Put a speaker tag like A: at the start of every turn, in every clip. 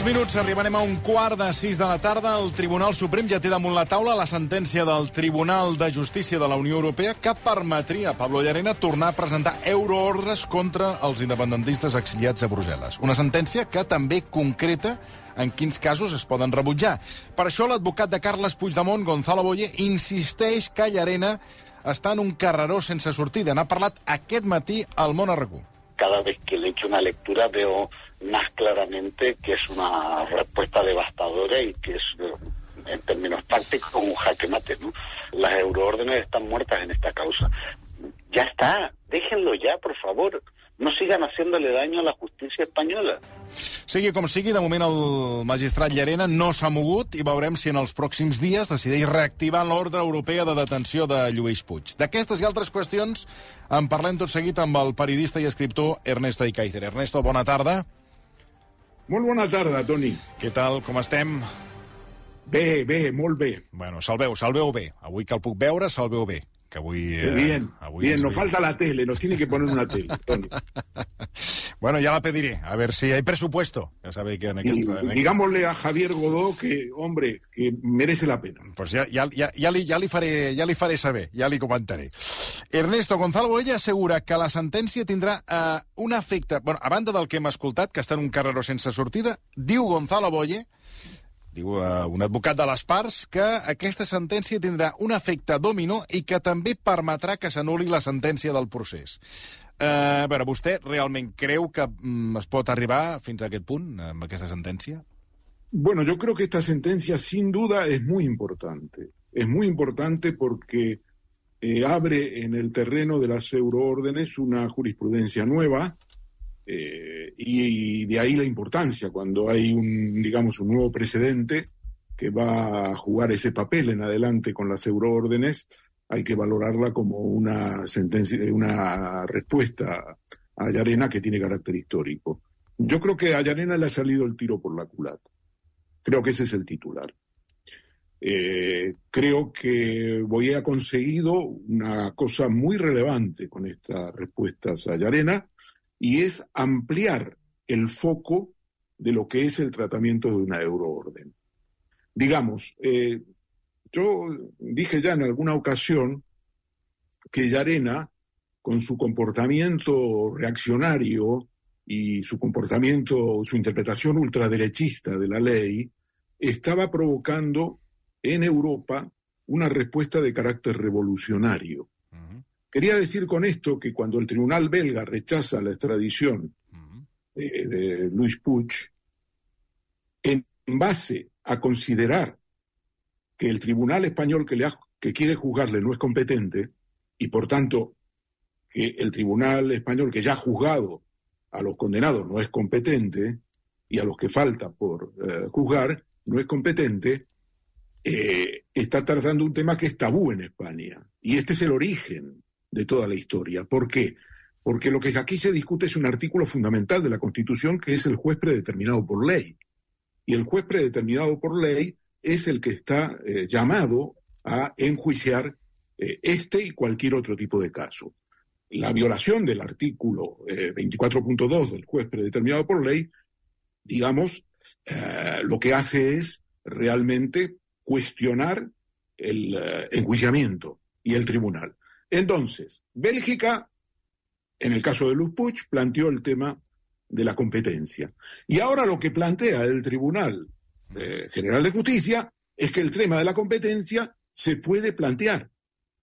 A: dos minuts arribarem a un quart de sis de la tarda. El Tribunal Suprem ja té damunt la taula la sentència del Tribunal de Justícia de la Unió Europea que permetria a Pablo Llarena tornar a presentar euroordres contra els independentistes exiliats a Brussel·les. Una sentència que també concreta en quins casos es poden rebutjar. Per això l'advocat de Carles Puigdemont, Gonzalo Boye, insisteix que Llarena està en un carreró sense sortida. N'ha parlat aquest matí al Món Arracú.
B: Cada vez que le echo una lectura veo más claramente que es una respuesta devastadora y que es, en términos prácticos, un jaque mate. ¿no? Las euroórdenes están muertas en esta causa. Ya está, déjenlo ya, por favor. No sigan haciéndole daño a la justicia espanyola.
A: Sigui com sigui, de moment el magistrat Llarena no s'ha mogut i veurem si en els pròxims dies decideix reactivar l'ordre europea de detenció de Lluís Puig. D'aquestes i altres qüestions en parlem tot seguit amb el periodista i escriptor Ernesto Icaizer. Ernesto, bona tarda.
C: Molt bona tarda, Toni.
A: Què tal, com estem?
C: Bé, bé, molt bé.
A: Bueno, se'l veu, se'l veu bé. Avui que el puc veure, se'l veu bé. Que avui,
C: eh, bien, avui bien, nos falta la tele, nos tiene que poner una tele, Toni.
A: bueno, ya la pediré, a ver si hay presupuesto. Ya sabe que en aquesta...
C: Digámosle a Javier Godó que, hombre, que merece la pena.
A: Pues ya, ya, ya, ya, li, ja, li faré, ja li faré saber, ja li comentaré. Ernesto Gonzalo Boella assegura que la sentència tindrà eh, un efecte... Bueno, a banda del que hem escoltat, que està en un carreró sense sortida, diu Gonzalo Boye diu uh, un advocat de les parts, que aquesta sentència tindrà un efecte dominó i que també permetrà que s'anuli la sentència del procés. Uh, a veure, vostè realment creu que um, es pot arribar fins a aquest punt, amb aquesta sentència?
C: Bueno, yo creo que esta sentencia sin duda es muy importante. Es muy importante porque eh, abre en el terreno de las euroórdenes una jurisprudencia nueva, Y, de ahí la importancia cuando hay un, digamos, un nuevo precedente que va a jugar ese papel en adelante con las euroórdenes, hay que valorarla como una sentencia, una respuesta a Yarena que tiene carácter histórico. Yo creo que a Yarena le ha salido el tiro por la culata. Creo que ese es el titular. Eh, creo que Boye ha conseguido una cosa muy relevante con estas respuestas a Yarena, y es ampliar el foco de lo que es el tratamiento de una euroorden. Digamos, eh, yo dije ya en alguna ocasión que Yarena, con su comportamiento reaccionario y su comportamiento, su interpretación ultraderechista de la ley, estaba provocando en Europa una respuesta de carácter revolucionario. Quería decir con esto que cuando el tribunal belga rechaza la extradición de, Luis Puig, en base a considerar que el tribunal español que, quiere juzgarle no es competente y por tanto que el tribunal español que ya ha juzgado a los condenados no es competente y a los que falta por eh, juzgar no es competente, eh, está tratando un tema que es tabú en España. Y este es el origen de toda la historia. ¿Por qué? Porque lo que aquí se discute es un artículo fundamental de la Constitución que es el juez predeterminado por ley. Y el juez predeterminado por ley es el que está eh, llamado a enjuiciar eh, este y cualquier otro tipo de caso. La violación del artículo 24.2 eh, del juez predeterminado por ley, digamos, lo que hace es realmente cuestionar el enjuiciamiento y el tribunal. Entonces, Bélgica, en el caso de Luz Puig, planteó el tema de la competencia. Y ahora lo que plantea el Tribunal eh, General de Justicia es que el tema de la competencia se puede plantear.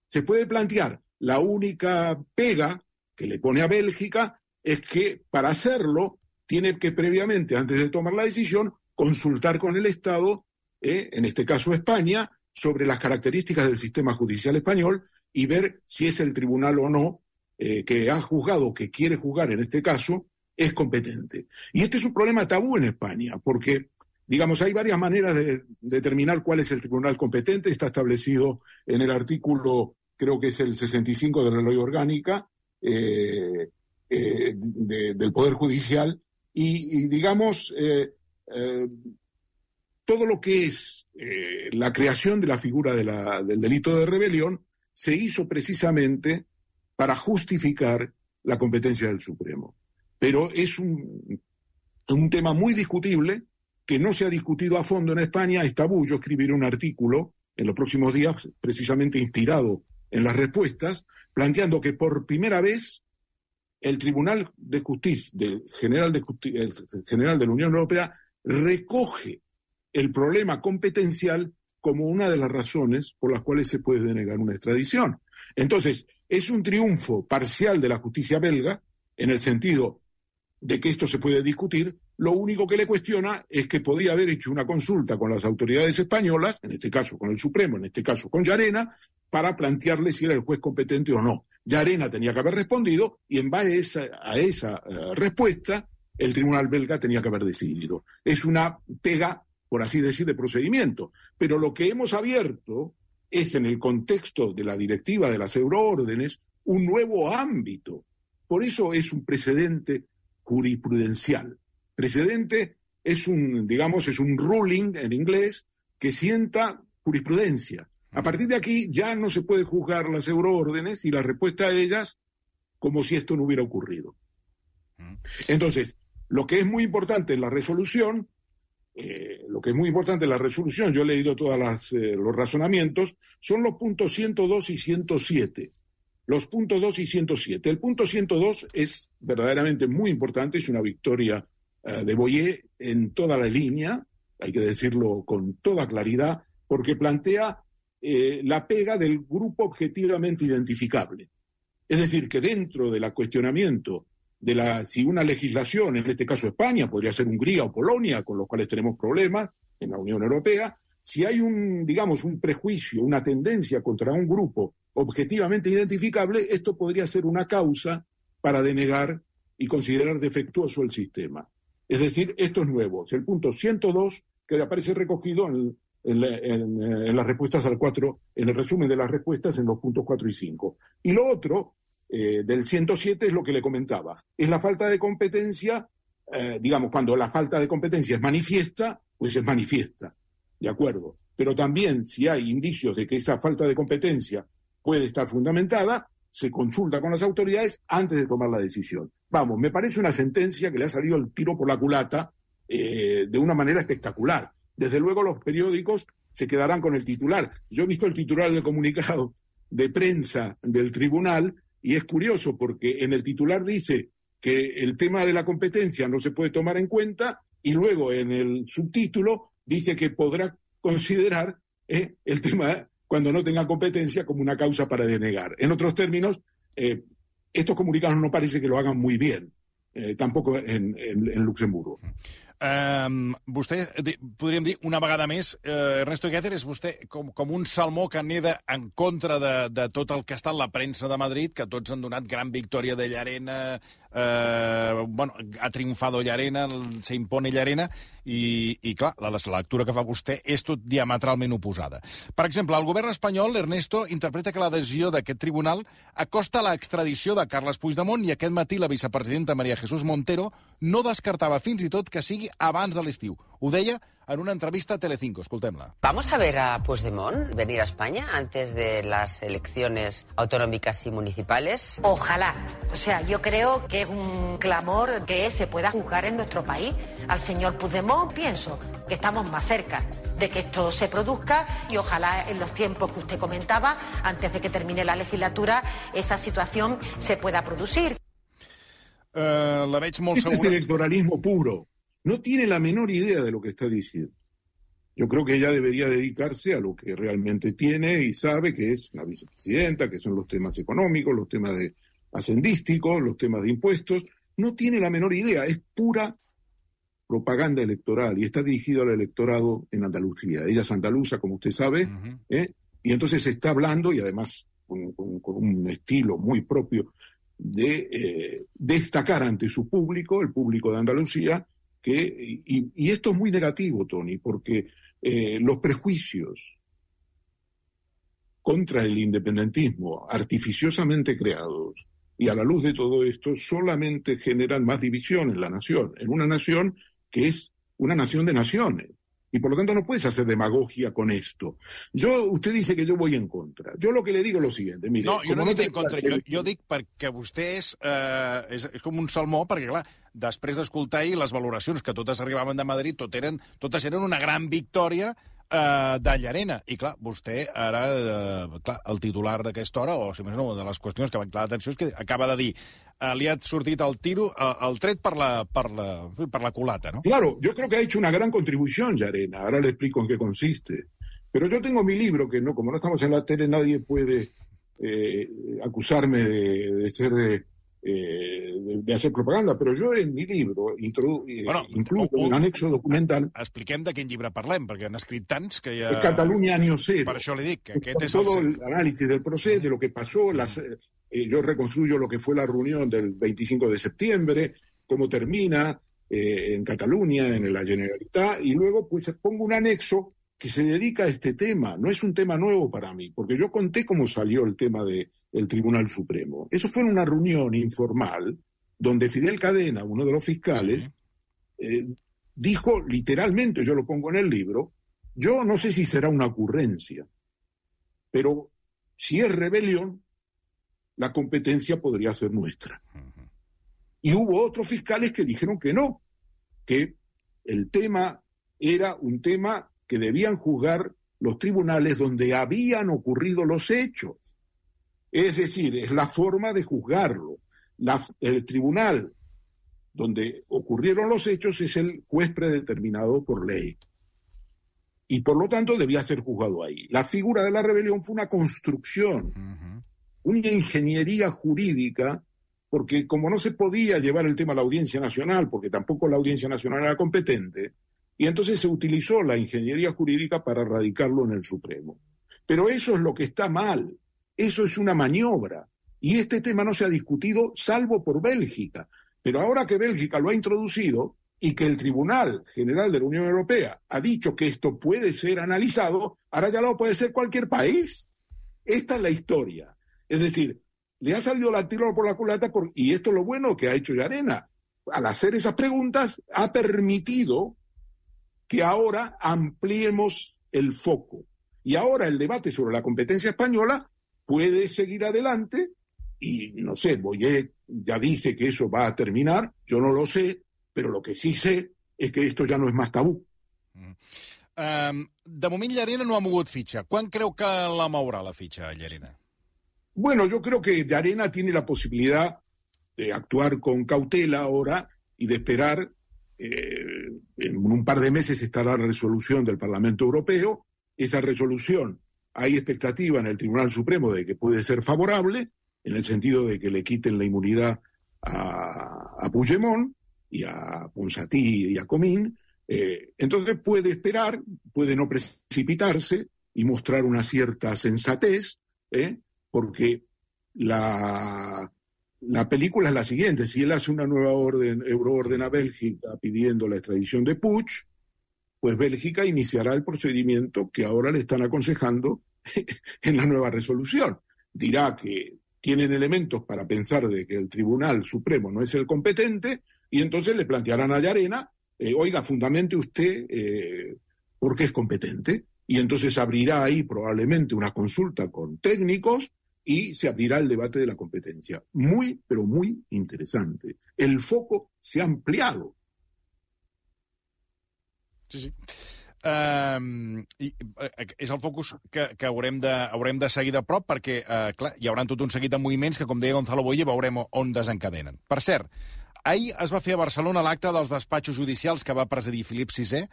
C: Se puede plantear. La única pega que le pone a Bélgica es que para hacerlo tiene que previamente, antes de tomar la decisión, consultar con el Estado, eh, en este caso España, sobre las características del sistema judicial español y ver si es el tribunal o no eh, que ha juzgado, que quiere juzgar en este caso, es competente. Y este es un problema tabú en España, porque, digamos, hay varias maneras de determinar cuál es el tribunal competente. Está establecido en el artículo, creo que es el 65 de la ley orgánica eh, eh, del Poder Judicial. Y, digamos, todo lo que es la creación de la figura del delito de rebelión se hizo precisamente para justificar la competencia del Supremo. Pero es un, un tema muy discutible que no se ha discutido a fondo en España es tabú. Yo escribiré un artículo en los próximos días, precisamente inspirado en las respuestas, planteando que por primera vez el Tribunal de Justicia del General de, el General de la Unión Europea recoge el problema competencial como una de las razones por las cuales se puede denegar una extradición. Entonces, es un triunfo parcial de la justicia belga, en el sentido de que esto se puede discutir, lo único que le cuestiona es que podía haber hecho una consulta con las autoridades españolas, en este caso con el Supremo, en este caso con Llarena, para plantearle si era el juez competente o no. Llarena tenía que haber respondido y en base a esa, eh, respuesta el tribunal belga tenía que haber decidido. Es una pega, por así decir, de procedimiento. Pero lo que hemos abierto es en el contexto de la directiva de las euroórdenes un nuevo ámbito. Por eso es un precedente jurisprudencial. Precedente es un, digamos, es un ruling en inglés que sienta jurisprudencia. A partir de aquí ya no se puede juzgar las euroórdenes y la respuesta a ellas como si esto no hubiera ocurrido. Entonces, lo que es muy importante en la resolución, eh, lo que es muy importante la resolución, yo he leído todos eh, los razonamientos, son los puntos 102 y 107 los puntos 2 y 107. El punto 102 es verdaderamente muy importante, es una victoria eh, de Boyer en toda la línea, hay que decirlo con toda claridad, porque plantea la pega del grupo objetivamente identificable. Es decir, que dentro del cuestionamiento de la, si una legislación, en este caso España, podría ser Hungría o Polonia, con los cuales tenemos problemas en la Unión Europea, si hay un, digamos, un prejuicio, una tendencia contra un grupo objetivamente identificable, esto podría ser una causa para denegar y considerar defectuoso el sistema. Es decir, esto es nuevo. Es el punto 102 que aparece recogido en, las respuestas al 4, en el resumen de las respuestas en los puntos 4 y 5. Y lo otro, eh, del 107, es lo que le comentaba. Es la falta de competencia, eh, digamos, cuando la falta de competencia es manifiesta, pues es manifiesta. ¿De acuerdo? Pero también si hay indicios de que esa falta de competencia puede estar fundamentada, se consulta con las autoridades antes de tomar la decisión. Vamos, me parece una sentencia que le ha salido el tiro por la culata eh, de una manera espectacular. Desde luego los periódicos se quedarán con el titular. Yo he visto el titular del comunicado de prensa del tribunal y es curioso porque en el titular dice que el tema de la competencia no se puede tomar en cuenta y luego en el subtítulo dice que podrá considerar eh, el tema cuando no tenga competencia como una causa para denegar. En otros términos, eh, estos comunicados no parece que lo hagan muy bien, eh, tampoco en, Luxemburgo.
A: Um, vostè, podríem dir, una vegada més, uh, Ernesto Gueter és vostè com, com un salmó que neda en contra de, de tot el que ha estat la premsa de Madrid, que tots han donat gran victòria de Llarena, eh, bueno, ha triomfado Llarena, se impone Llarena, i, i clar, la, la lectura que fa vostè és tot diametralment oposada. Per exemple, el govern espanyol, Ernesto, interpreta que la d'aquest tribunal acosta l'extradició de Carles Puigdemont i aquest matí la vicepresidenta Maria Jesús Montero no descartava fins i tot que sigui abans de l'estiu. Ho deia en una entrevista a Telecinco. Escoltem-la.
D: ¿Vamos a ver a Puigdemont venir a España antes de las elecciones autonómicas y municipales?
E: Ojalá. O sea, yo creo que es un clamor que se pueda juzgar en nuestro país. Al señor Puigdemont pienso que estamos más cerca de que esto se produzca y ojalá en los tiempos que usted comentaba, antes de que termine la legislatura, esa situación se pueda producir.
A: Uh, la veig molt
C: segura. Este es electoralismo puro. No tiene la menor idea de lo que está diciendo. Yo creo que ella debería dedicarse a lo que realmente tiene y sabe que es una vicepresidenta, que son los temas económicos, los temas de ascendísticos, los temas de impuestos. No tiene la menor idea, es pura propaganda electoral y está dirigido al electorado en Andalucía. Ella es andaluza, como usted sabe, uh -huh. ¿eh? y entonces está hablando y además con, con, con un estilo muy propio de eh, destacar ante su público, el público de Andalucía, que, y, esto es muy negativo, Tony, porque eh, los prejuicios contra el independentismo artificiosamente creados y a la luz de todo esto solamente generan más división en la nación, en una nación que es una nación de naciones. Y por lo tanto no puedes hacer demagogia con esto. Yo, usted dice que yo voy en contra. Yo lo que le digo es lo siguiente, mire...
A: No, jo no
C: como
A: dic en contra, jo, jo dic perquè vostè és, eh, és, és com un salmó, perquè, clar, després d'escoltar ahir les valoracions que totes arribaven de Madrid, tot eren, totes eren una gran victòria eh, de Llarena. I, clar, vostè ara, eh, clar, el titular d'aquesta hora, o si més no, de les qüestions que van clar l'atenció, és que acaba de dir eh, li ha sortit el tiro, eh, el tret per la, per, la, per la culata, no?
C: Claro, yo creo que ha hecho una gran contribución Yarena. Ahora le explico en qué consiste. Pero yo tengo mi libro, que no, como no estamos en la tele, nadie puede eh, acusarme de, de ser eh, de, de hacer propaganda. Pero yo en mi libro introdu eh,
A: Bueno,
C: incluyo
A: un-
C: un anexo documental
A: Expliquem de quin llibre parlem, perquè han escrit tants que ja...
C: de Cataluña año cero.
A: Per això li dic, que aquest és el...
C: todo el análisis del proceso, de lo que pasó, las, eh, eh, yo reconstruyo lo que fue la reunión del 25 de septiembre, cómo termina eh, en Cataluña, en la Generalitat, y luego pues pongo un anexo que se dedica a este tema. No es un tema nuevo para mí, porque yo conté cómo salió el tema del Tribunal Supremo. Eso fue en una reunión informal donde Fidel Cadena, uno de los fiscales, eh, dijo literalmente, yo lo pongo en el libro, yo no sé si será una ocurrencia, pero si es rebelión, la competencia podría ser nuestra. Y hubo otros fiscales que dijeron que no, que el tema era un tema que debían juzgar los tribunales donde habían ocurrido los hechos. Es decir, es la forma de juzgarlo. La- el tribunal donde ocurrieron los hechos es el juez predeterminado por ley. Y por lo tanto debía ser juzgado ahí. La figura de la rebelión fue una construcción, una ingeniería jurídica, porque como no se podía llevar el tema a la Audiencia Nacional, porque tampoco la Audiencia Nacional era competente, y entonces se utilizó la ingeniería jurídica para radicarlo en el Supremo. Pero eso es lo que está mal, eso es una maniobra, y este tema no se ha discutido salvo por Bélgica. Pero ahora que Bélgica lo ha introducido y que el Tribunal General de la Unión Europea ha dicho que esto puede ser analizado, ahora ya lo puede ser cualquier país. Esta es la historia. Es decir, le ha salido la tiro por la culata y esto es lo bueno que ha hecho Yarena. Al hacer esas preguntas ha permitido que ahora ampliemos el foco. Y ahora el debate sobre la competencia española puede seguir adelante y no sé, Boyer ya dice que eso va a terminar, yo no lo sé, pero lo que sí sé es que esto ya no es más tabú.
A: Um, de moment Llarena no ha mogut fitxa. Quan creu que la mourà, la fitxa, Llarena?
C: Bueno, yo creo que Yarena tiene la posibilidad de actuar con cautela ahora y de esperar. eh, en un par de meses estará la resolución del Parlamento Europeo. Esa resolución, hay expectativa en el Tribunal Supremo de que puede ser favorable, en el sentido de que le quiten la inmunidad a, a Puigdemont y a Ponsatí y a Comín. Eh, entonces puede esperar, puede no precipitarse y mostrar una cierta sensatez, ¿eh? porque la, la película es la siguiente. Si él hace una nueva orden, euroorden a Bélgica pidiendo la extradición de Puig, pues Bélgica iniciará el procedimiento que ahora le están aconsejando en la nueva resolución. Dirá que tienen elementos para pensar de que el Tribunal Supremo no es el competente y entonces le plantearán a Llarena, eh, oiga, fundamente usted eh, porque es competente. Y entonces abrirá ahí probablemente una consulta con técnicos y se abrirá el debate de la competencia. Muy, pero muy interesante. El foco se ha ampliado.
A: Sí, sí. Um, i, uh, és el focus que, que haurem, de, haurem de seguir de prop perquè, uh, clar, hi haurà tot un seguit de moviments que, com deia Gonzalo Boye, veurem on desencadenen. Per cert, ahir es va fer a Barcelona l'acte dels despatxos judicials que va presidir Filip VI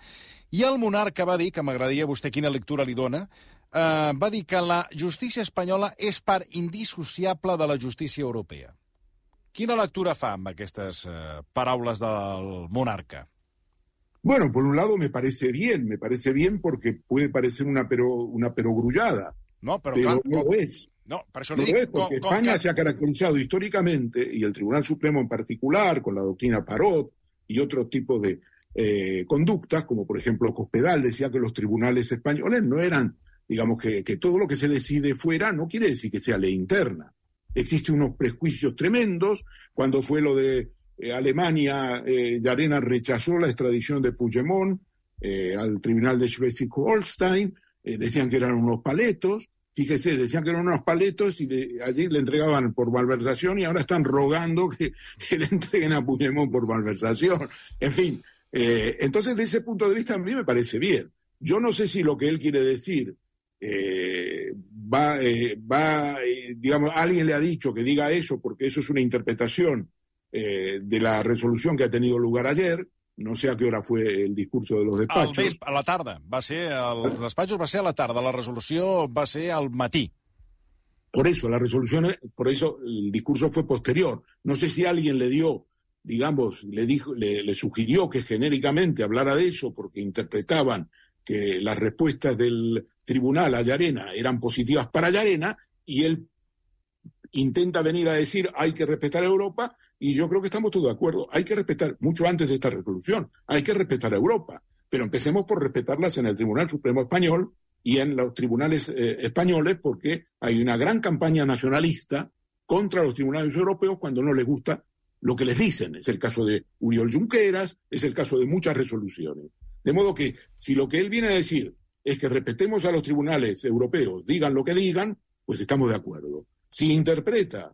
A: i el monarca va dir, que m'agradaria vostè quina lectura li dona, uh, va dir que la justícia espanyola és part indissociable de la justícia europea. Quina lectura fa amb aquestes uh, paraules del monarca?
C: Bueno, por un lado me parece bien, me parece bien porque puede parecer una, pero, una perogrullada,
A: No,
C: pero
A: clar,
C: no lo es.
A: No, per això
C: No lo es porque España se ha caracterizado históricamente, y el Tribunal Supremo en particular, con la doctrina Parot y otro tipo de eh, conductas, como por ejemplo Cospedal decía que los tribunales españoles no eran, digamos, que, que todo lo que se decide fuera no quiere decir que sea ley interna. Existen unos prejuicios tremendos. Cuando fue lo de eh, Alemania, eh, Llarena rechazó la extradición de Puigdemont, eh, al tribunal de Schleswig-Holstein, eh, decían que eran unos paletos, fíjese, decían que eran unos paletos y allí le entregaban por malversación y ahora están rogando que, le entreguen a Puigdemont por malversación. En fin, entonces, desde ese punto de vista, a mí me parece bien. Yo no sé si lo que él quiere decir va, eh, va digamos, alguien le ha dicho que diga eso porque eso es una interpretación de la resolución que ha tenido lugar ayer. No sé a qué hora fue el discurso de los despachos.
A: a la tarde. Va ser, els despachos va ser a la tarde. La resolución va ser al matí.
C: Por eso, la resolución, por eso el discurso fue posterior. No sé si alguien le dio digamos, le, dijo, le, sugirió que genéricamente hablara de eso porque interpretaban que las respuestas del tribunal a Yarena eran positivas para Yarena y él intenta venir a decir hay que respetar a Europa y yo creo que estamos todos de acuerdo. Hay que respetar, mucho antes de esta resolución, hay que respetar a Europa, pero empecemos por respetarlas en el Tribunal Supremo Español y en los tribunales eh, españoles porque hay una gran campaña nacionalista contra los tribunales europeos cuando no les gusta lo que les dicen. Es el caso de Uriol Junqueras, es el caso de muchas resoluciones. De modo que si lo que él viene a decir es que respetemos a los tribunales europeos, digan lo que digan, pues estamos de acuerdo. Si interpreta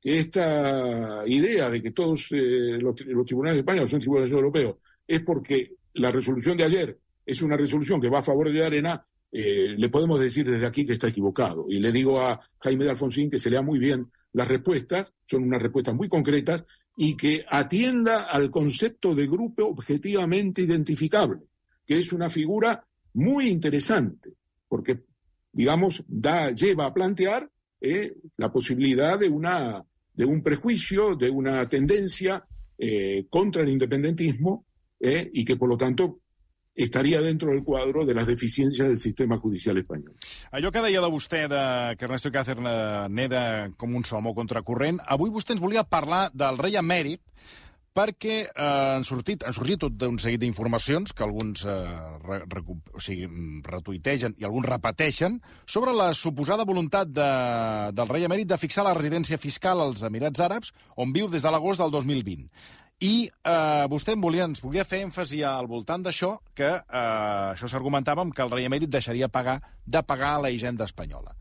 C: que esta idea de que todos eh, los, tribunales españoles son tribunales europeos es porque la resolución de ayer es una resolución que va a favor de Arena, eh, le podemos decir desde aquí que está equivocado. Y le digo a Jaime de Alfonsín que se lea muy bien las respuestas, son unas respuestas muy concretas y que atienda al concepto de grupo objetivamente identificable, que es una figura muy interesante, porque, digamos, da, lleva a plantear eh, la posibilidad de, una, de un prejuicio, de una tendencia eh, contra el independentismo, eh, y que, por lo tanto, estaria dentro del quadre de les deficiències del sistema judicial espanyol.
A: Allò que deia de vostè, de, que Ernesto Cácer neda com un salmó contracorrent, avui vostè ens volia parlar del rei emèrit, perquè eh, han, sortit, han sortit tot un seguit d'informacions que alguns eh, re, re, o sigui, retuitegen i alguns repeteixen sobre la suposada voluntat de, del rei emèrit de fixar la residència fiscal als Emirats Àrabs, on viu des de l'agost del 2020. I eh, vostè em volia, ens volia fer èmfasi al voltant d'això, que eh, això s'argumentava que el rei emèrit deixaria pagar de pagar a la hisenda espanyola.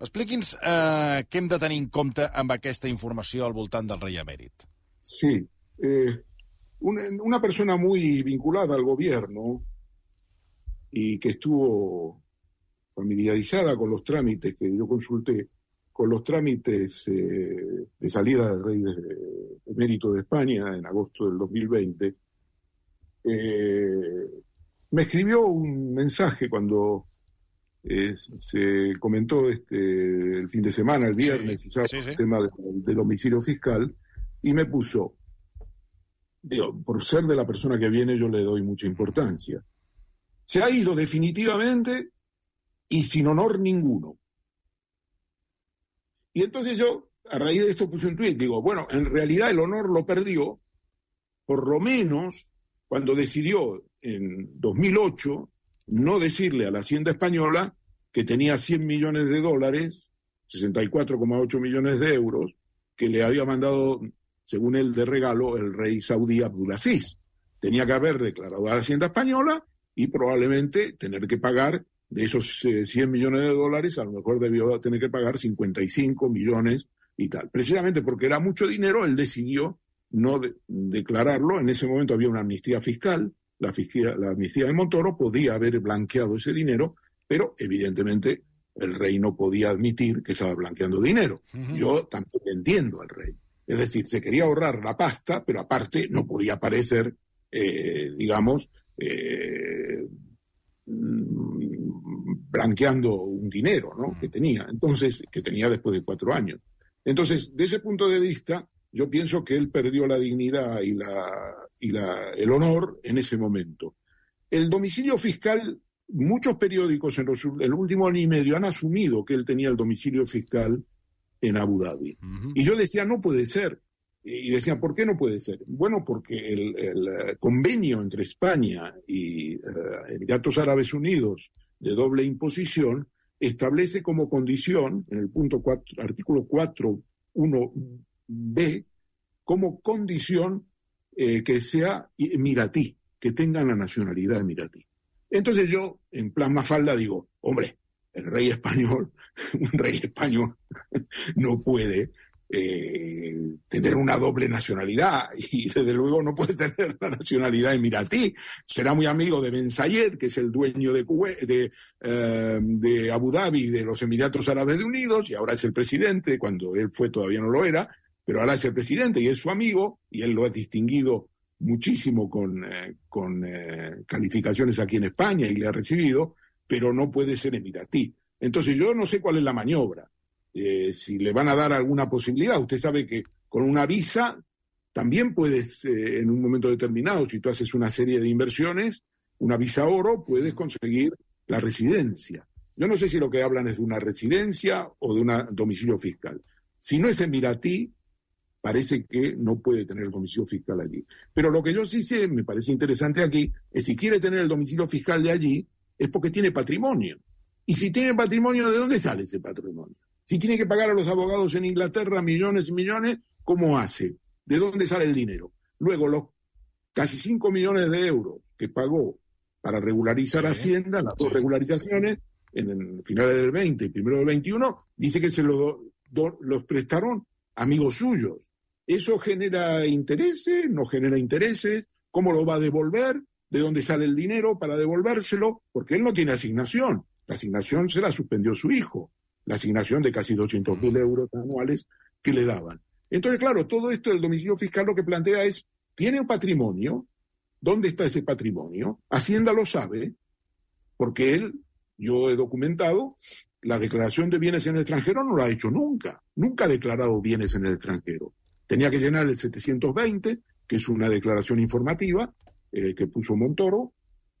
A: Expliqui'ns eh, què hem de tenir en compte amb aquesta informació al voltant del rei emèrit.
C: Sí. Eh, una, una persona muy vinculada al gobierno y que estuvo familiarizada con los trámites que yo consulté, con los trámites eh, de salida del rey de, emérito de España en agosto del 2020, eh, me escribió un mensaje cuando eh, se comentó este, el fin de semana, el viernes, el tema del, domicilio fiscal, y me puso, por ser de la persona que viene yo le doy mucha importancia. Se ha ido definitivamente y sin honor ninguno. Y entonces yo, a raíz de esto, puse un tuit. Digo, bueno, en realidad el honor lo perdió, por lo menos cuando decidió en 2008 no decirle a la Hacienda Española que tenía 100 millones de dólares, 64,8 millones de euros, que le había mandado, según él, de regalo el rey saudí Abdulaziz. Tenía que haber declarado a la Hacienda Española y probablemente tener que pagar de esos 100 eh, millones de dólares, a lo mejor debió tener que pagar 55 millones y tal. Precisamente porque era mucho dinero, él decidió no declararlo. En ese momento había una amnistía fiscal, la, la amnistía de Montoro podía haber blanqueado ese dinero, pero evidentemente el rey no podía admitir que estaba blanqueando dinero. Yo tampoco entiendo al rey. Es decir, se quería ahorrar la pasta, pero aparte no podía aparecer, eh, digamos, eh, blanqueando un dinero ¿no? que tenía, entonces, que tenía después de cuatro años. Entonces, de ese punto de vista, yo pienso que él perdió la dignidad y, la, y la, el honor en ese momento. El domicilio fiscal, muchos periódicos en los, el último año y medio han asumido que él tenía el domicilio fiscal en Abu Dhabi. Y yo decía, no puede ser. Y decía, ¿por qué no puede ser? Bueno, porque el, el convenio entre España y uh, Emiratos Árabes Unidos de doble imposición establece como condición, en el punto 4, artículo 4.1b, como condición eh, que sea emiratí, que tengan la nacionalidad emiratí. Entonces yo, en plan Mafalda, digo, hombre, el rey español, un rey español no puede eh, tener una doble nacionalidad y desde luego no puede tener la nacionalidad emiratí. Será muy amigo de Ben Sayed, que es el dueño de, eh, de Abu Dhabi, de los Emiratos Árabes Unidos, y ahora es el presidente, cuando él fue todavía no lo era, pero ahora es el presidente y es su amigo, y él lo ha distinguido muchísimo con, eh, con calificaciones aquí en España y le ha recibido, pero no puede ser emiratí. Entonces yo no sé cuál es la maniobra. Eh, si le van a dar alguna posibilidad. Usted sabe que con una visa también puedes, eh, en un momento determinado, si tú haces una serie de inversiones, una visa oro, puedes conseguir la residencia. Yo no sé si lo que hablan es de una residencia o de un domicilio fiscal. Si no es emiratí, parece que no puede tener el domicilio fiscal allí. Pero lo que yo sí sé, me parece interesante aquí, es si quiere tener el domicilio fiscal de allí, es porque tiene patrimonio. Y si tiene patrimonio, ¿de dónde sale ese patrimonio? Si tiene que pagar a los abogados en Inglaterra millones y millones, ¿cómo hace? ¿De dónde sale el dinero? Luego, los casi 5 millones de euros que pagó para regularizar Hacienda, las dos regularizaciones, en el finales del 20 y primero del 21, dice que se lo los prestaron amigos suyos. ¿Eso genera intereses? ¿No genera intereses? ¿Cómo lo va a devolver? ¿De dónde sale el dinero para devolvérselo? Porque él no tiene asignación. La asignación se la suspendió su hijo la asignación de casi 200 mil euros anuales que le daban. Entonces, claro, todo esto del domicilio fiscal lo que plantea es, tiene un patrimonio, ¿dónde está ese patrimonio? Hacienda lo sabe, porque él, yo he documentado, la declaración de bienes en el extranjero no lo ha hecho nunca, nunca ha declarado bienes en el extranjero. Tenía que llenar el 720, que es una declaración informativa eh, que puso Montoro,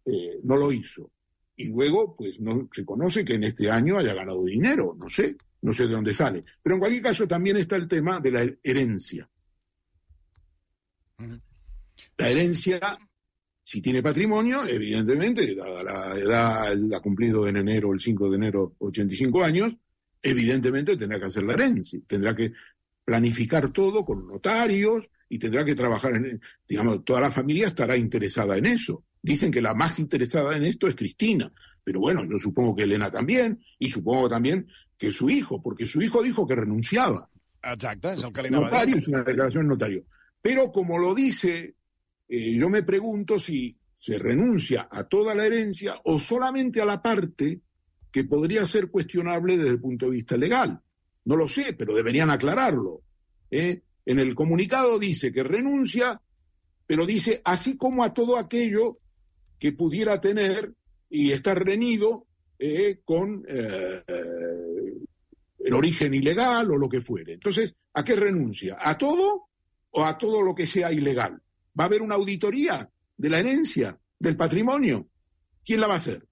C: eh, no lo hizo y luego pues no se conoce que en este año haya ganado dinero, no sé, no sé de dónde sale. Pero en cualquier caso también está el tema de la herencia. La herencia, si tiene patrimonio, evidentemente, dada la edad, ha cumplido en enero, el 5 de enero, 85 años, evidentemente tendrá que hacer la herencia, tendrá que planificar todo con notarios y tendrá que trabajar en, digamos, toda la familia estará interesada en eso. Dicen que la más interesada en esto es Cristina, pero bueno, yo supongo que Elena también, y supongo también que su hijo, porque su hijo dijo que renunciaba.
A: Exacto, es el que
C: notario, es una declaración notario. Pero como lo dice, eh, yo me pregunto si se renuncia a toda la herencia o solamente a la parte que podría ser cuestionable desde el punto de vista legal. No lo sé, pero deberían aclararlo. ¿eh? En el comunicado dice que renuncia, pero dice así como a todo aquello que pudiera tener y estar reñido eh, con eh, el origen ilegal o lo que fuere. Entonces, ¿a qué renuncia? ¿A todo o a todo lo que sea ilegal? ¿Va a haber una auditoría de la herencia, del patrimonio? ¿Quién la va a hacer?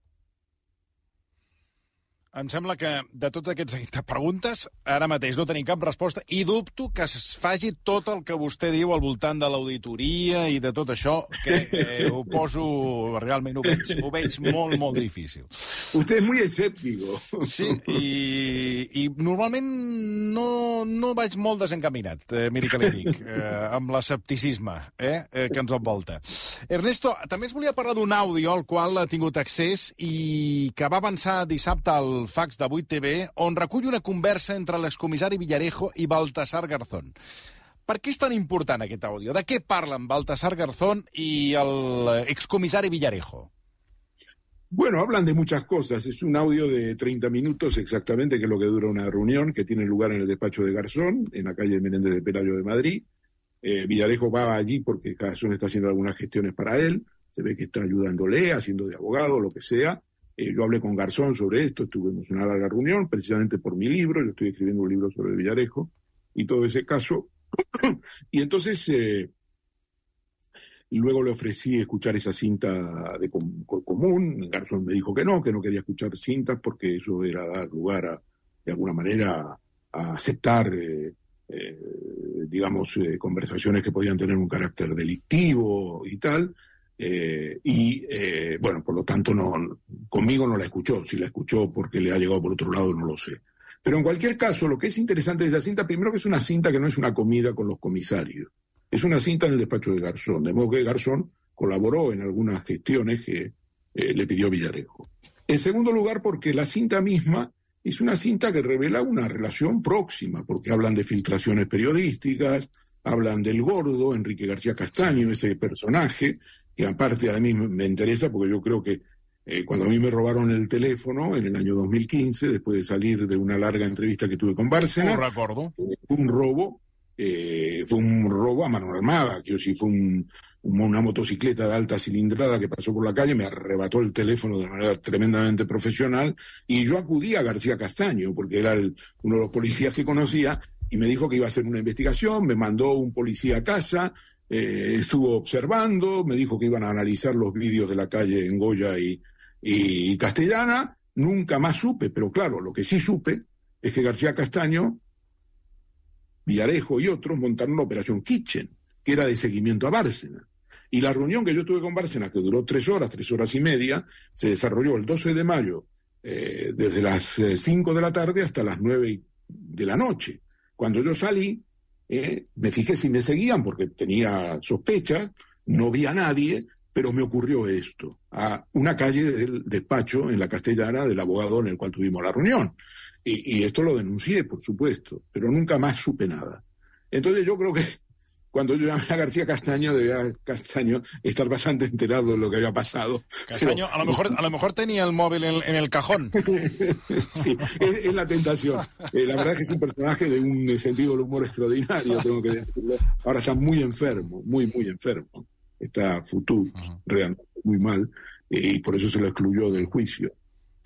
A: Em sembla que de totes aquestes preguntes ara mateix no tenim cap resposta i dubto que es faci tot el que vostè diu al voltant de l'auditoria i de tot això, que eh, ho poso... Realment ho veig, ho veig molt, molt difícil.
C: Usted és muy escéptico.
A: Sí, i, i normalment no, no vaig molt desencaminat, eh, miri que li dic, eh, amb l'escepticisme eh, eh, que ens envolta. Ernesto, també ens volia parlar d'un àudio al qual ha tingut accés i que va avançar dissabte al fax de 8TV, on recull una conversa entre l'excomissari Villarejo i Baltasar Garzón. Per què és tan important aquest àudio? De què parlen Baltasar Garzón y el excomisario Villarejo?
C: Bueno, hablan de muchas cosas. Es un audio de 30 minutos exactamente, que es lo que dura una reunión que tiene lugar en el despacho de Garzón, en la calle Menéndez de Pelayo de Madrid. Eh, Villarejo va allí porque Garzón está haciendo algunas gestiones para él. Se ve que está ayudándole, haciendo de abogado, lo que sea. Eh, yo hablé con Garzón sobre esto, estuvimos en una larga reunión, precisamente por mi libro, yo estoy escribiendo un libro sobre Villarejo y todo ese caso. y entonces eh, luego le ofrecí escuchar esa cinta de común. Garzón me dijo que no, que no quería escuchar cintas porque eso era dar lugar a, de alguna manera, a aceptar, eh, digamos, conversaciones que podían tener un carácter delictivo y tal. Y bueno, por lo tanto, no, conmigo no la escuchó. Si la escuchó porque le ha llegado por otro lado, no lo sé. Pero en cualquier caso, lo que es interesante de esa cinta, primero que es una cinta que no es una comida con los comisarios. Es una cinta en el despacho de Garzón. De modo que Garzón colaboró en algunas gestiones que eh, le pidió Villarejo. En segundo lugar, porque la cinta misma es una cinta que revela una relación próxima, porque hablan de filtraciones periodísticas, hablan del gordo, Enrique García Castaño, ese personaje, que aparte a mí me interesa porque yo creo que eh, cuando a mí me robaron el teléfono en el año 2015, después de salir de una larga entrevista que tuve con Bárcena,
A: eh,
C: un robo, eh, fue un robo a mano armada, que si fue una motocicleta de alta cilindrada que pasó por la calle, me arrebató el teléfono de manera tremendamente profesional y yo acudí a García Castaño, porque era uno de los policías que conocía, y me dijo que iba a hacer una investigación, me mandó un policía a casa, estuvo observando, me dijo que iban a analizar los vídeos de la calle en Goya y, y castellana, nunca más supe, pero claro, lo que sí supe es que García Castaño, Villarejo y otros montaron la operación Kitchen, que era de seguimiento a Bárcena. Y la reunión que yo tuve con Bárcena, que duró tres horas, tres horas y media, se desarrolló el 12 de mayo, eh, desde las 5 eh, de la tarde hasta las 9 de la noche. Cuando yo salí, eh, me fijé si me seguían porque tenía sospechas, no vi a nadie, pero me ocurrió esto, a una calle del despacho en la castellana del abogado en el cual tuvimos la reunión. Y, esto lo denuncié, por supuesto, pero nunca más supe nada. Entonces yo creo que cuando yo llamé a García Castaño, debía Castaño estar bastante enterado de lo que había pasado.
A: Castaño, a, lo mejor, a lo mejor tenía el móvil en, el cajón.
C: sí, es, la tentación. Eh, la verdad es que es un personaje de un sentido del humor extraordinario, tengo que decirlo. Ahora está muy enfermo, muy, muy enfermo está Futur, realmente muy mal, eh, y por eso se lo excluyó del juicio.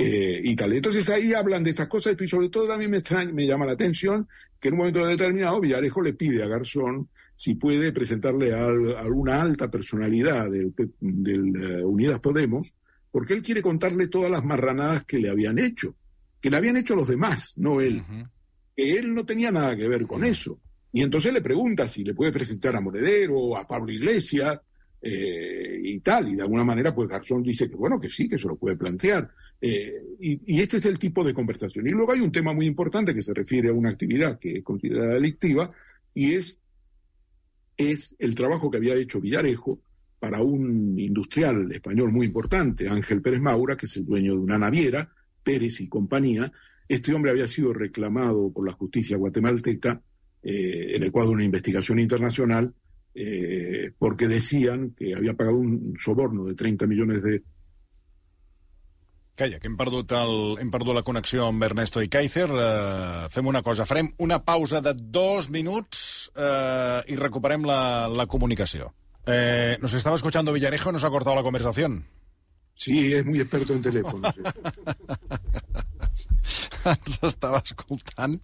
C: Eh, y tal. Entonces ahí hablan de esas cosas y sobre todo también me, extraña, me llama la atención que en un momento determinado Villarejo le pide a Garzón si puede presentarle a, alguna alta personalidad del, del eh, Unidas Podemos, porque él quiere contarle todas las marranadas que le habían hecho, que le habían hecho los demás, no él. Que él no tenía nada que ver con eso. Y entonces le pregunta si le puede presentar a Moredero, a Pablo Iglesias, eh, y tal. Y de alguna manera, pues Garzón dice que bueno, que sí, que se lo puede plantear. Eh, y, este es el tipo de conversación. Y luego hay un tema muy importante que se refiere a una actividad que es considerada delictiva y es, es el trabajo que había hecho Villarejo para un industrial español muy importante, Ángel Pérez Maura, que es el dueño de una naviera, Pérez y compañía. Este hombre había sido reclamado por la justicia guatemalteca eh, en el cuadro de una investigación internacional eh, porque decían que había pagado un soborno de 30 millones de...
A: Calla, que hem perdut, el, hem perdut la connexió amb Ernesto i Kaiser. Uh, fem una cosa, farem una pausa de dos minuts uh, i recuperem la, la comunicació. Eh, nos estaba escuchando Villarejo, nos ha cortado la conversación.
C: Sí, es muy experto en teléfonos.
A: ens estava escoltant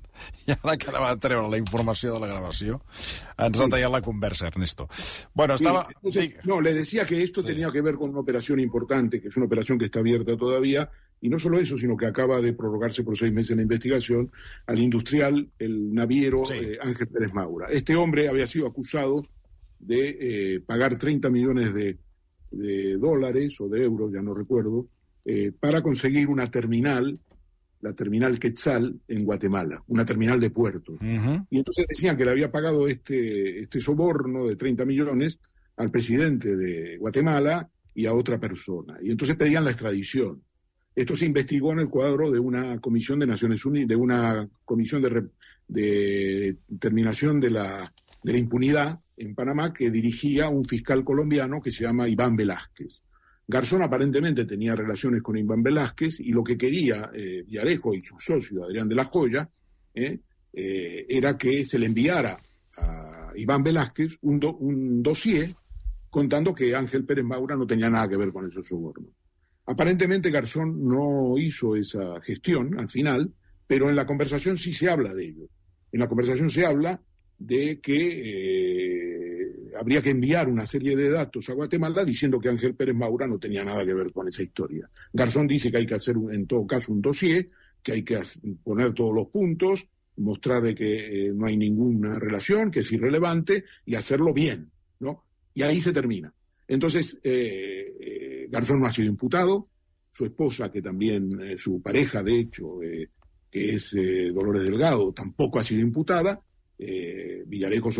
A: i ara que anava a treure la informació de la gravació ens ha la conversa, Ernesto. Bueno, estaba...
C: no, le decía que esto sí. tenía que ver con una operación importante, que es una operación que está abierta todavía, y no solo eso, sino que acaba de prorrogarse por seis meses la investigación al industrial, el naviero sí. eh, Ángel Pérez Maura. Este hombre había sido acusado de eh, pagar 30 millones de, de, dólares o de euros, ya no recuerdo, eh, para conseguir una terminal la terminal Quetzal en Guatemala, una terminal de puertos. Y entonces decían que le había pagado este, este soborno de 30 millones al presidente de Guatemala y a otra persona. Y entonces pedían la extradición. Esto se investigó en el cuadro de una comisión de Naciones Unidas, de una comisión de, de terminación de la, de la impunidad en Panamá que dirigía un fiscal colombiano que se llama Iván Velázquez. Garzón aparentemente tenía relaciones con Iván Velázquez y lo que quería eh, Villarejo y su socio Adrián de la Joya eh, eh, era que se le enviara a Iván Velázquez un, un dossier contando que Ángel Pérez Maura no tenía nada que ver con esos sobornos. Aparentemente Garzón no hizo esa gestión al final, pero en la conversación sí se habla de ello. En la conversación se habla de que habría que enviar una serie de datos a Guatemala diciendo que Ángel Pérez Maura no tenía nada que ver con esa historia. Garzón dice que hay que hacer en todo caso un dossier, que hay que poner todos los puntos, mostrar de que eh, no hay ninguna relación, que es irrelevante y hacerlo bien, ¿no? Y ahí se termina. Entonces, eh, eh, Garzón no ha sido imputado, su esposa, que también, su pareja, de hecho, que es Dolores Delgado, tampoco ha sido imputada, eh, Villarejo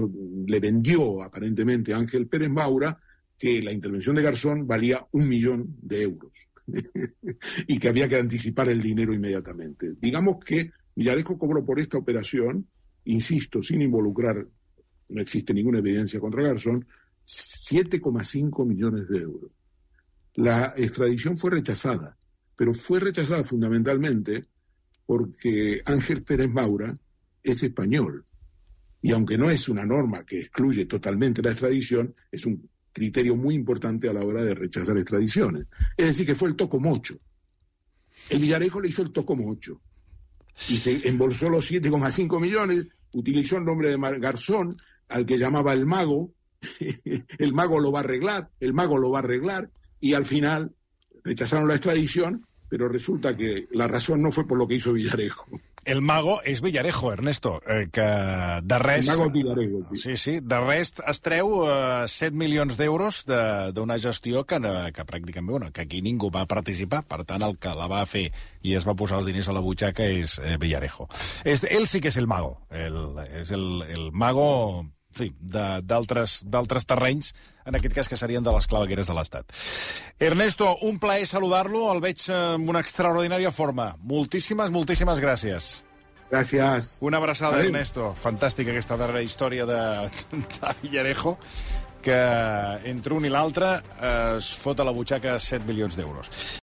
C: le vendió aparentemente a Ángel Pérez Maura que la intervención de Garzón valía un millón de euros. y que había que anticipar el dinero inmediatamente. Digamos que Villarejo cobró por esta operación, insisto, sin involucrar, no existe ninguna evidencia contra Garzón, 7,5 millones de euros. La extradición fue rechazada, pero fue rechazada fundamentalmente porque Ángel Pérez Maura es español. Y aunque no es una norma que excluye totalmente la extradición, es un criterio muy importante a la hora de rechazar extradiciones. Es decir, que fue el toco mocho. El Villarejo le hizo el toco mocho y se embolsó los 7,5 millones, utilizó el nombre de Garzón, al que llamaba el mago, el mago lo va a arreglar, el mago lo va a arreglar, y al final rechazaron la extradición, pero resulta que la razón no fue por lo que hizo Villarejo.
A: El mago és Villarejo, Ernesto, eh, que de res...
C: El mago Villarejo.
A: Sí, sí, de res es treu eh, 7 milions d'euros d'una gestió que, que pràcticament, bueno, que aquí ningú va participar, per tant, el que la va fer i es va posar els diners a la butxaca és eh, Villarejo. És, ell sí que és el mago, el, és el, el mago fi, d'altres terrenys, en aquest cas que serien de les clavegueres de l'Estat. Ernesto, un plaer saludar-lo, el veig en una extraordinària forma. Moltíssimes, moltíssimes gràcies.
C: Gràcies.
A: Una abraçada, Adeu. Ernesto. Fantàstica aquesta darrera història de, de Villarejo, que entre un i l'altre es fot a la butxaca 7 milions d'euros.